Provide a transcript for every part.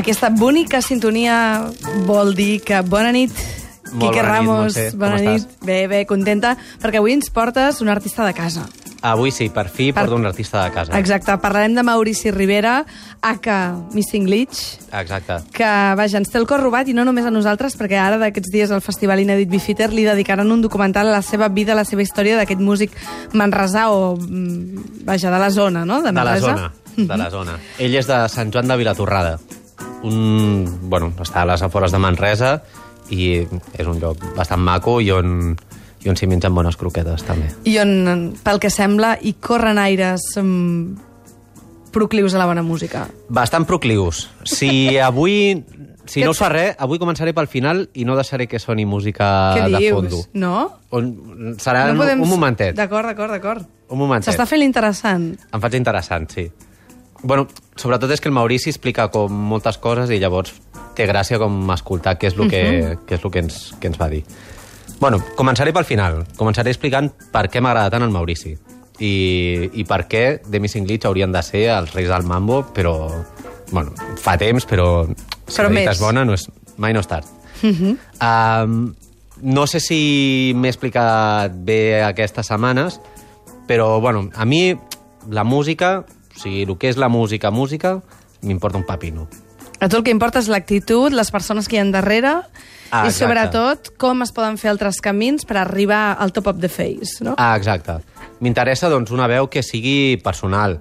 Aquesta bonica sintonia vol dir que bona nit, Molt Quique bona nit, Ramos. Com bona estàs? nit. Bé, bé, contenta, perquè avui ens portes un artista de casa. Avui sí, per fi Per- porto un artista de casa. Exacte, parlarem de Maurici Rivera, aka Missing Glitch, Exacte. que, vaja, ens té el cor robat i no només a nosaltres, perquè ara d'aquests dies al Festival Inedit Bifitter li dedicaran un documental a la seva vida, a la seva història d'aquest músic manresà o, mm, vaja, de la zona, no? De la Manresa. zona. De la zona. Ell és de Sant Joan de Vilatorrada. Un, bueno, està a les afores de Manresa i és un lloc bastant maco i on, i on s'hi mengen bones croquetes, també. I on, pel que sembla, hi corren aires mm, proclius a la bona música. Bastant proclius. Si avui... Si no us fa res, avui començaré pel final i no deixaré que soni música Què de dius? fondo. No? On, serà no un, podem... un momentet. D'acord, d'acord, d'acord. Un momentet. S'està fent interessant. Em faig interessant, sí. Bueno, sobretot és que el Maurici explica com moltes coses i llavors té gràcia com escoltar què és el que, uh -huh. què és el que, ens, que ens va dir. Bueno, començaré pel final. Començaré explicant per què m'agrada tant el Maurici i, i per què The Missing Glitch haurien de ser els reis del mambo, però... Bueno, fa temps, però... Si Però la és bona, no és, mai no és tard. Uh -huh. um, no sé si m'he explicat bé aquestes setmanes, però, bueno, a mi la música, o sigui, el que és la música, música, m'importa un papino. A tu el que importa és l'actitud, les persones que hi ha darrere Ah, i sobretot com es poden fer altres camins per arribar al top of the face, no? Ah, exacte. M'interessa, doncs, una veu que sigui personal,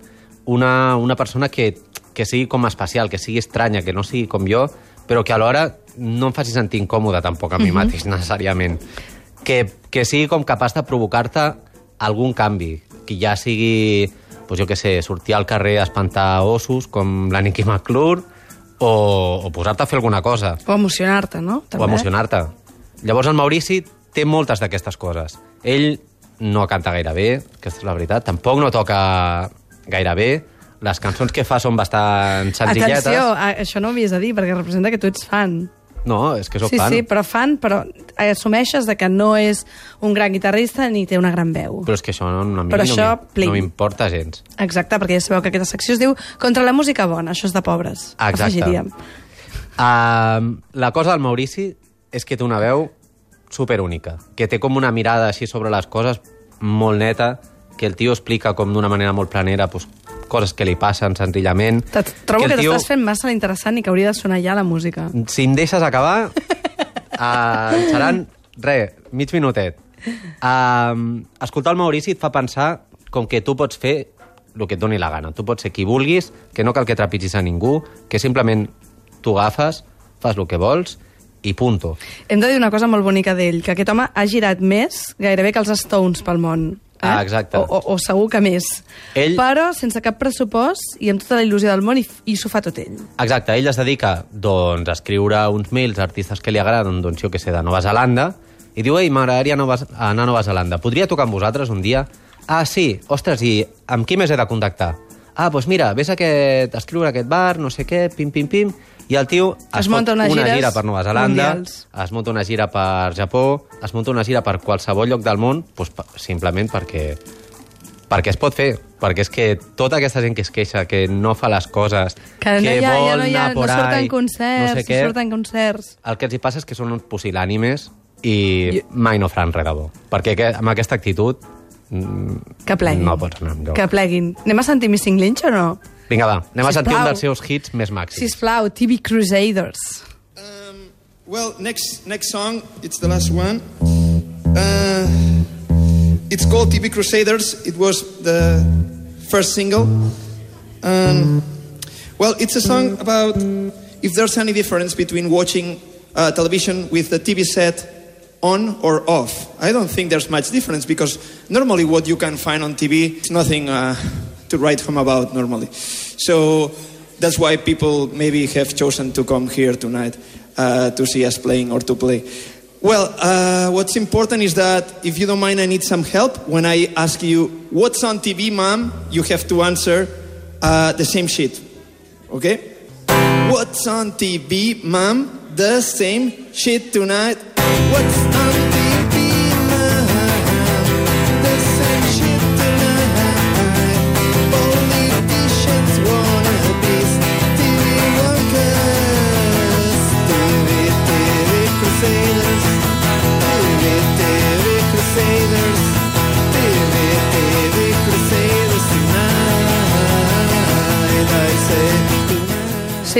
una, una persona que, que sigui com especial, que sigui estranya, que no sigui com jo, però que alhora no em faci sentir incòmode tampoc a mi mateix, necessàriament. Que, que sigui com capaç de provocar-te algun canvi, que ja sigui, doncs jo què sé, sortir al carrer a espantar ossos, com la Nicky McClure, o, o posar-te a fer alguna cosa O emocionar-te, no? o emocionar-te. Llavors el Maurici té moltes d'aquestes coses. Ell no canta gaire bé, aquesta és la veritat, tampoc no toca gaire bé, les cançons que fa són bastant senzilletes. Atenció, això no ho havies de dir, perquè representa que tu ets fan. No, és que sóc sí, fan. sí, però fan, però assumeixes de que no és un gran guitarrista ni té una gran veu. Però és que això no, Però no això, no m'importa gens. Exacte, perquè ja sabeu que aquesta secció es diu Contra la música bona, això és de pobres. Exacte. Afegiríem. Uh, la cosa del Maurici és que té una veu superúnica, que té com una mirada així sobre les coses molt neta, que el tio explica com d'una manera molt planera pues, coses que li passen senzillament. Trobo que, tio- t'estàs fent massa interessant i que hauria de sonar ja la música. Si em deixes acabar, uh, seran, re, mig minutet. Uh, escoltar el Maurici et fa pensar com que tu pots fer el que et doni la gana. Tu pots ser qui vulguis, que no cal que trepitgis a ningú, que simplement tu agafes, fas el que vols i punto. Hem de dir una cosa molt bonica d'ell, que aquest home ha girat més gairebé que els Stones pel món. Eh? Ah, exacte. O, o, o segur que més. Ell- Però sense cap pressupost i amb tota la il·lusió del món i, i s'ho fa tot ell. Exacte, ell es dedica doncs, a escriure uns mails a artistes que li agraden, doncs, jo que sé, de Nova Zelanda, i diu, ei, m'agradaria anar a Nova Zelanda. Podria tocar amb vosaltres un dia? Ah, sí, ostres, i amb qui més he de contactar? Ah, doncs mira, vés a, aquest, a escriure a aquest bar, no sé què, pim, pim, pim, i el tio Es fot munta una gires gira per Nova Zelanda, mundials. es munta una gira per Japó, es munta una gira per qualsevol lloc del món, doncs, simplement perquè, perquè es pot fer. Perquè és que tota aquesta gent que es queixa, que no fa les coses, Que, no, hi ha, vol ja no, hi ha, anar no por surten ahí, concerts, no sé què, no surten concerts. el que els hi passa és que són uns pusil·lànimes i I- mai no faran res de bo. Perquè que, amb aquesta actitud Que pleguin. no pots anar enlloc. Que pleguin. Anem a sentir Missing Lynch o no? Vinga, va, anem a sentir un dels seus hits més màxims. Sisplau, TV Crusaders. Um, well, next next song, it's the last one. Uh, it's called TV Crusaders. It was the first single. Um, well, it's a song about if there's any difference between watching uh, television with the TV set on or off. I don't think there's much difference because normally what you can find on TV is nothing uh, to write home about normally. So that's why people maybe have chosen to come here tonight uh, to see us playing or to play. Well, uh, what's important is that if you don't mind, I need some help. When I ask you, what's on TV, mom, you have to answer uh, the same shit. Okay? What's on TV, mom? The same shit tonight. What's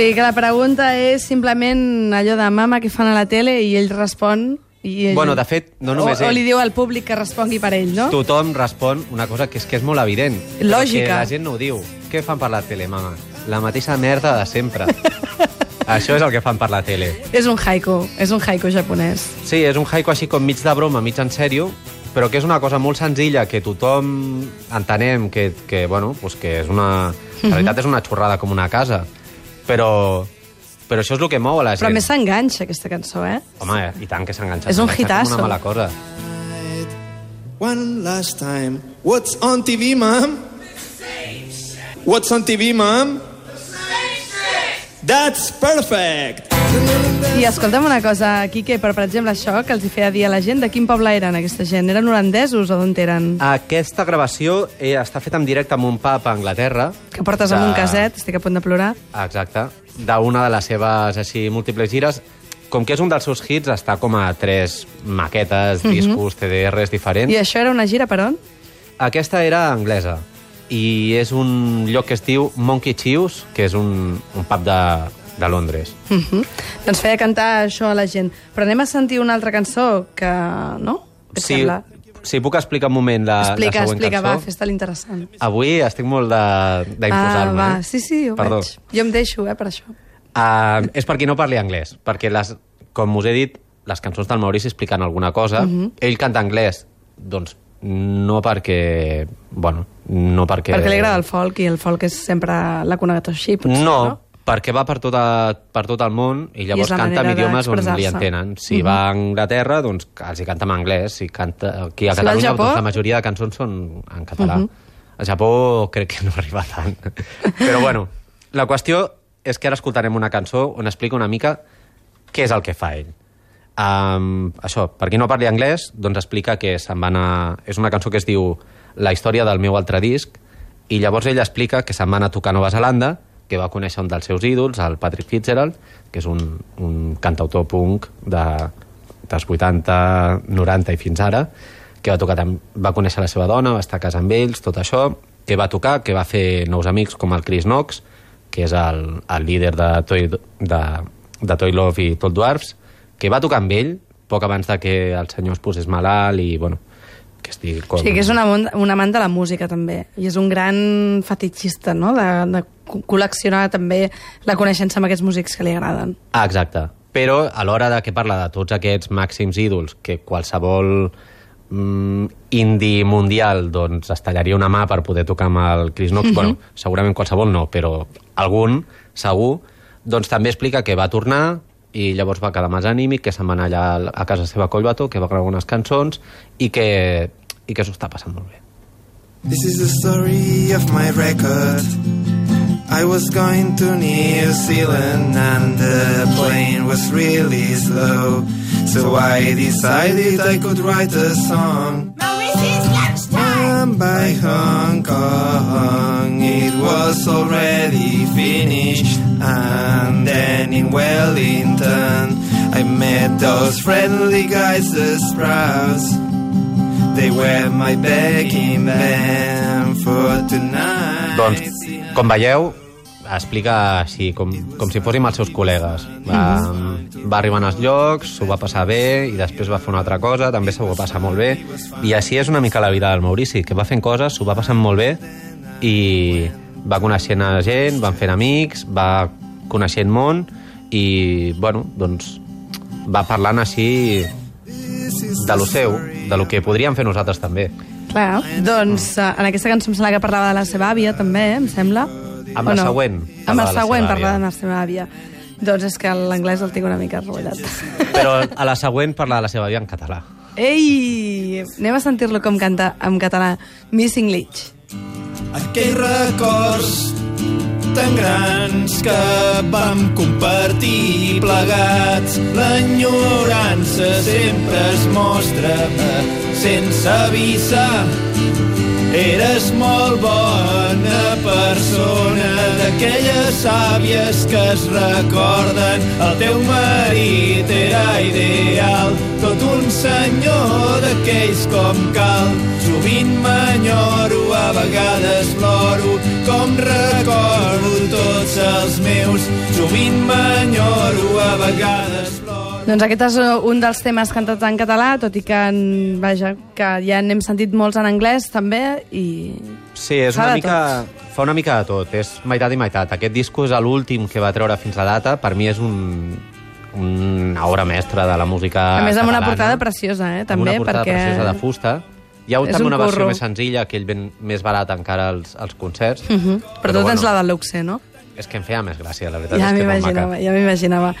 Sí, que la pregunta és simplement allò de mama que fan a la tele i ell respon... I ell... Bueno, de fet, no només o, o ell. li diu al públic que respongui per ell, no? Tothom respon una cosa que és que és molt evident. Lògica. Que la gent no ho diu. Què fan per la tele, mama? La mateixa merda de sempre. Això és el que fan per la tele. És un haiku, és un haiku japonès. Sí, és un haiku així com mig de broma, mig en sèrio, però que és una cosa molt senzilla que tothom entenem que, que, bueno, pues que és una... En realitat és una xorrada com una casa, però, però això és el que mou a la gent. Però a més s'enganxa, aquesta cançó, eh? Home, i tant que s'enganxa. És un. Com una mala cosa. One last time. What's on TV, mom? What's on TV, mom? That's perfect. I escolta'm una cosa, Quique, però per exemple això que els hi feia dir a la gent, de quin poble eren aquesta gent? Eren holandesos o d'on eren? Aquesta gravació eh, està feta en directe en un pub a Anglaterra. Que portes amb de- un caset, estic a punt de plorar. Exacte. D'una de les seves així múltiples gires. Com que és un dels seus hits, està com a tres maquetes, discos, CDRs diferents. I això era una gira per on? Aquesta era anglesa i és un lloc que es diu Monkey Chews, que és un, un pub de, de Londres. Uh -huh. Doncs feia cantar això a la gent. Però anem a sentir una altra cançó que... no? Què Si, sembla? si puc explicar un moment la, Explica, la següent explica, cançó. va, fes-te l'interessant. Avui estic molt d'imposar-me. Ah, va, eh? sí, sí, ho Perdó. veig. Jo em deixo, eh, per això. Uh, és per qui no parli anglès, perquè, les, com us he dit, les cançons del Maurici expliquen alguna cosa. Mhm. Ell canta anglès, doncs no perquè... Bueno, no perquè... Perquè li agrada el folk i el folk és sempre l'ha conegut així, potser, no, no? Perquè va per, tota, per tot el món i llavors la canta en idiomes on li entenen. Si Mhm. va a Anglaterra, doncs els hi canta en anglès. Si canta aquí a Si Catalunya, Japó? doncs la majoria de cançons són en català. Mhm. A Japó crec que no arriba tant. Però bueno, la qüestió és que ara escoltarem una cançó on explica una mica què és el que fa ell. Um, això, per qui no parli anglès, doncs explica que se'n va anar... És una cançó que es diu La història del meu altre disc, i llavors ell explica que se'n va anar a tocar a Nova Zelanda, que va conèixer un dels seus ídols, el Patrick Fitzgerald, que és un, un cantautor punk de, dels 80, 90 i fins ara, que va, tocar, va conèixer la seva dona, va estar a casa amb ells, tot això, que va tocar, que va fer nous amics com el Chris Knox, que és el, el líder de Toy, de, de Toy Love i Tot Dwarfs, que va tocar amb ell poc abans de que el senyor es posés malalt i, bueno, que estigui... Com... O sigui que és una, un amant de la música, també. I és un gran fetichista, no?, de, de co- col·leccionar també la coneixença amb aquests músics que li agraden. Ah, exacte. Però a l'hora de que parla de tots aquests màxims ídols que qualsevol mm, indie mundial doncs es tallaria una mà per poder tocar amb el Chris Knox, bueno, segurament qualsevol no, però algun, segur, doncs també explica que va tornar i llavors va quedar més anímic, que se'n va anar allà a casa seva a Collbató, que va gravar unes cançons i que, i que s'ho està passant molt bé. This is the story of my record. I was going to New Zealand and the plane was really slow. So I decided I could write a song. Mauritius lunchtime! And by Hong Kong, it was already finished. And then in Wellington, I met those friendly guys, the Sprouts. They were my backing band for tonight. Doncs, com veieu, explica així, com, com si fóssim els seus col·legues. Va, va arribar als llocs, s'ho va passar bé, i després va fer una altra cosa, també s'ho va passar molt bé. I així és una mica la vida del Maurici, que va fent coses, s'ho va passant molt bé, i va coneixent a gent, van fent amics, va coneixent món, i, bueno, doncs, va parlant així de lo seu, de lo que podríem fer nosaltres també. Clar, doncs eh, en aquesta cançó em sembla que parlava de la seva àvia, també, em sembla. Amb O la següent Amb parlava el de la següent seva parlava àvia. de la seva àvia. Doncs és que l'anglès el tinc una mica rotllat. Però a la següent parla de la seva vida en català. Ei! Anem a sentir-lo com canta en català. Missing Leach. Aquells records tan grans que vam compartir plegats. L'enyorança sempre es mostra sense avisar. Eres molt bona persona, d'aquelles àvies que es recorden. El teu marit era ideal, tot un senyor d'aquells com cal. Sovint m'enyoro, a vegades ploro, com recordo tots els meus. Sovint m'enyoro, a vegades ploro. Doncs aquest és uh, un dels temes cantats en català, tot i que, en- vaja, que ja n'hem sentit molts en anglès, també, i... Sí, és una mica... Fa una mica de tot, és meitat i meitat. Aquest disco és l'últim que va treure fins a data. Per mi és un, una obra mestra de la música A més, amb una catalana. portada preciosa, eh, també, amb una portada perquè... preciosa de fusta. Hi ha És també un una versió més senzilla, que ell ven més barat encara als, als concerts. Uh -huh. Però, tu tens la de luxe, no? És que em feia més gràcia, la veritat Ja és que és molt m'imaginava, ja m'imaginava.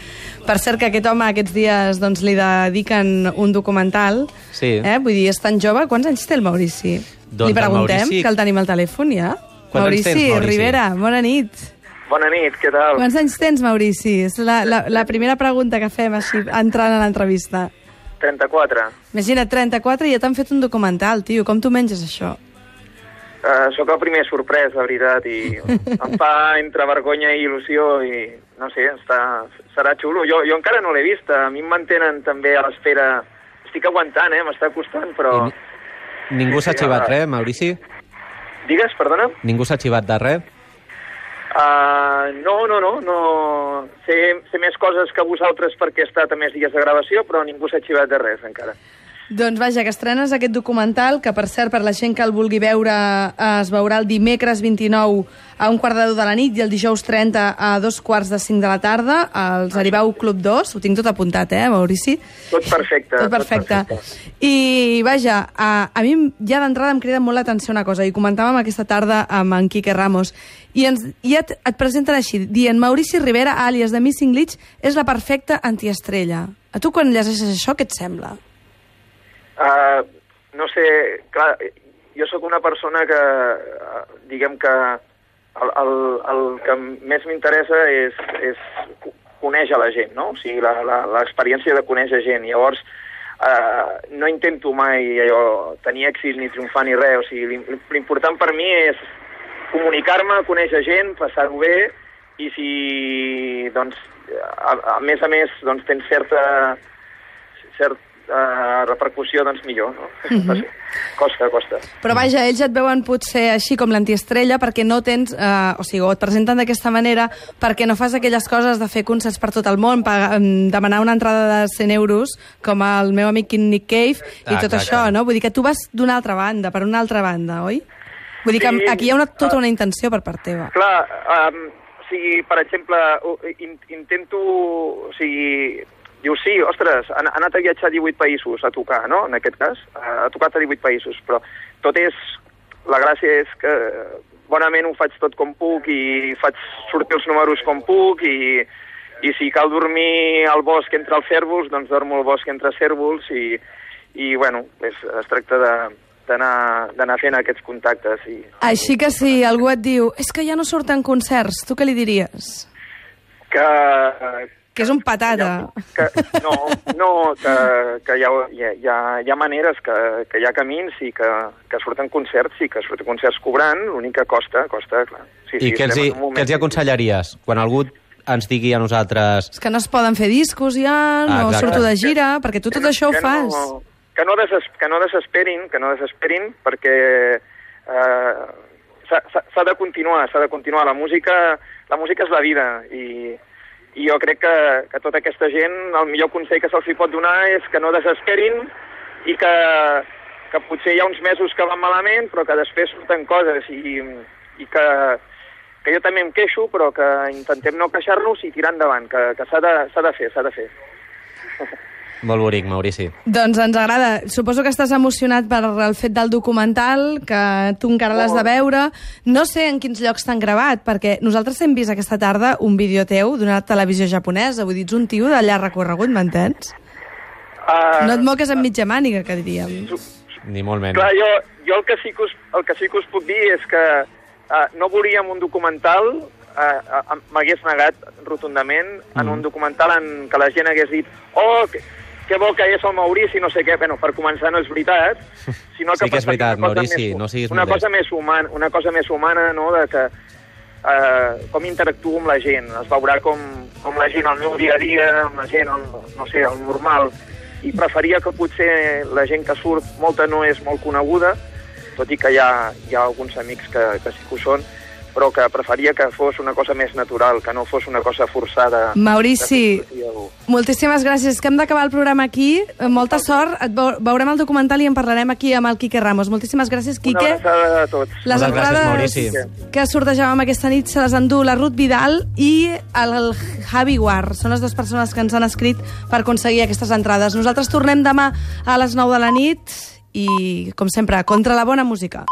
Per cert, que aquest home aquests dies doncs, li dediquen un documental. Sí. Eh? Vull dir, és tan jove. Quants anys té el Maurici? Doncs li el preguntem, Maurici- que el tenim al telèfon ja. Quants anys tens, Maurici? Rivera, bona nit. Bona nit, què tal? Quants anys tens, Maurici? És la, la, la primera pregunta que fem així, entrant a l'entrevista. 34. Imagina't, 34 i ja t'han fet un documental, tio. Com tu menges això? Uh, sóc el primer sorprès, la veritat, i em fa entre vergonya i il·lusió i, no sé, està, serà xulo. Jo, jo encara no l'he vist, a mi em mantenen també a l'espera... Estic aguantant, eh? M'està costant, però... I ni- Ningú s'ha xivat res, Maurici? Digues, perdona? Ningú s'ha xivat de res? Uh, no, no, no, no. Sé, sé més coses que vosaltres perquè he estat a més dies de gravació, però ningú s'ha xivat de res encara. Doncs vaja, que estrenes aquest documental, que per cert, per la gent que el vulgui veure, es veurà el dimecres 29 a un quart de deu de la nit i el dijous 30 a dos quarts de cinc de la tarda, als Aribau Club 2. Ho tinc tot apuntat, eh, Maurici? Tot perfecte. Tot perfecte. I, vaja, a, a mi ja d'entrada em crida molt l'atenció una cosa, i comentàvem aquesta tarda amb en Quique Ramos, i, ens, i et, et presenten així, dient Maurici Rivera, àlies de Missing Leach, és la perfecta antiestrella. A tu quan llegeixes això, què et sembla? Uh, no sé, clar, jo sóc una persona que, uh, diguem que el, el, el que més m'interessa és, és co- conèixer la gent, no? O sigui, l'experiència de conèixer gent. Llavors, uh, no intento mai allò, tenir èxit ni triomfar ni res. O sigui, l'im- l'important per mi és comunicar-me, conèixer gent, passar-ho bé, i si, doncs, a, a més a més, doncs, tens certa, certa repercussió, doncs millor, no? Mhm. Costa, costa. Però vaja, ells et veuen potser així com l'antiestrella perquè no tens, eh, o sigui, o et presenten d'aquesta manera perquè no fas aquelles coses de fer concerts per tot el món, pagar, em, demanar una entrada de 100 euros, com el meu amic Nick Cave, i Ah, tot clar, això, clar. no? Vull dir que tu vas d'una altra banda, per una altra banda, oi? Vull dir que Sí. aquí hi ha una, tota una intenció per part teva. Clar, um, o sigui, per exemple, uh, in, intento... O sigui, dius, sí, ostres, ha, ha anat a viatjar a 18 països a tocar, no?, en aquest cas. Ha tocat a 18 països, però tot és... La gràcia és que bonament ho faig tot com puc i faig sortir els números com puc i, i si cal dormir al bosc entre els cèrvols, doncs dormo al bosc entre cèrvols i, i bueno, és, es tracta de d'anar fent aquests contactes i, Així que si algú et diu és que ja no surten concerts, tu què li diries? que, Que és un patata. que, no, no, que, que hi, ha, hi, ha, hi, ha, maneres, que, que hi ha camins i que, que surten concerts i que surten concerts cobrant, l'únic que costa, costa, clar. Sí, I què els, hi, en un moment què els hi aconsellaries? Quan algú ens digui a nosaltres... És que no es poden fer discos ja, no Ah, surto de gira, perquè tu tot això ho que fas. No, que, no des, que no desesperin, que no desesperin, perquè eh, s'ha de continuar, s'ha de continuar. La música, la música és la vida i, i jo crec que, que tota aquesta gent, el millor consell que se'ls pot donar és que no desesperin i que, que potser hi ha uns mesos que van malament, però que després surten coses i, i que, que jo també em queixo, però que intentem no queixar-nos i tirar endavant, que, que s'ha de, de fer, s'ha de fer. Molt bonic, Maurici. Doncs ens agrada. Suposo que estàs emocionat per el fet del documental, que tu encara l'has de veure. No sé en quins llocs t'han gravat, perquè nosaltres hem vist aquesta tarda un vídeo teu d'una televisió japonesa. Vull dir, ets un tio de llarg recorregut, m'entens? Uh, No et moques amb mitja màniga, que diríem. Ni molt menys. Clar, jo, jo el, que sí que us, el que sí que us puc dir és que uh, no veuríem un documental, uh, uh, m'hagués negat rotundament, en Mm. un documental en què la gent hagués dit oh, que, que bo que és el Maurici, no sé què. Bueno, per començar no és veritat, sinó que Sí que és veritat, Maurici, més, no siguis una modest. cosa més humana, una cosa més humana, no?, de que uh, com interactuo amb la gent. Es veurà com, com la gent al meu dia a dia, amb la gent, el, no sé, el normal. I preferia que potser la gent que surt, molta no és molt coneguda, tot i que hi ha, hi ha alguns amics que, que sí que ho són, però que preferia que fos una cosa més natural, que no fos una cosa forçada. Maurici, moltíssimes gràcies. Que hem d'acabar el programa aquí. Molta sort. Et veu- veurem el documental i en parlarem aquí amb el Quique Ramos. Moltíssimes gràcies, Una Quique. abraçada a tots. Les Moltes gràcies, Maurici. que sortegàvem aquesta nit se les endú la Ruth Vidal i el, el Javi Guar. Són les dues persones que ens han escrit per aconseguir aquestes entrades. Nosaltres tornem demà a les 9 de la nit i, com sempre, contra la bona música.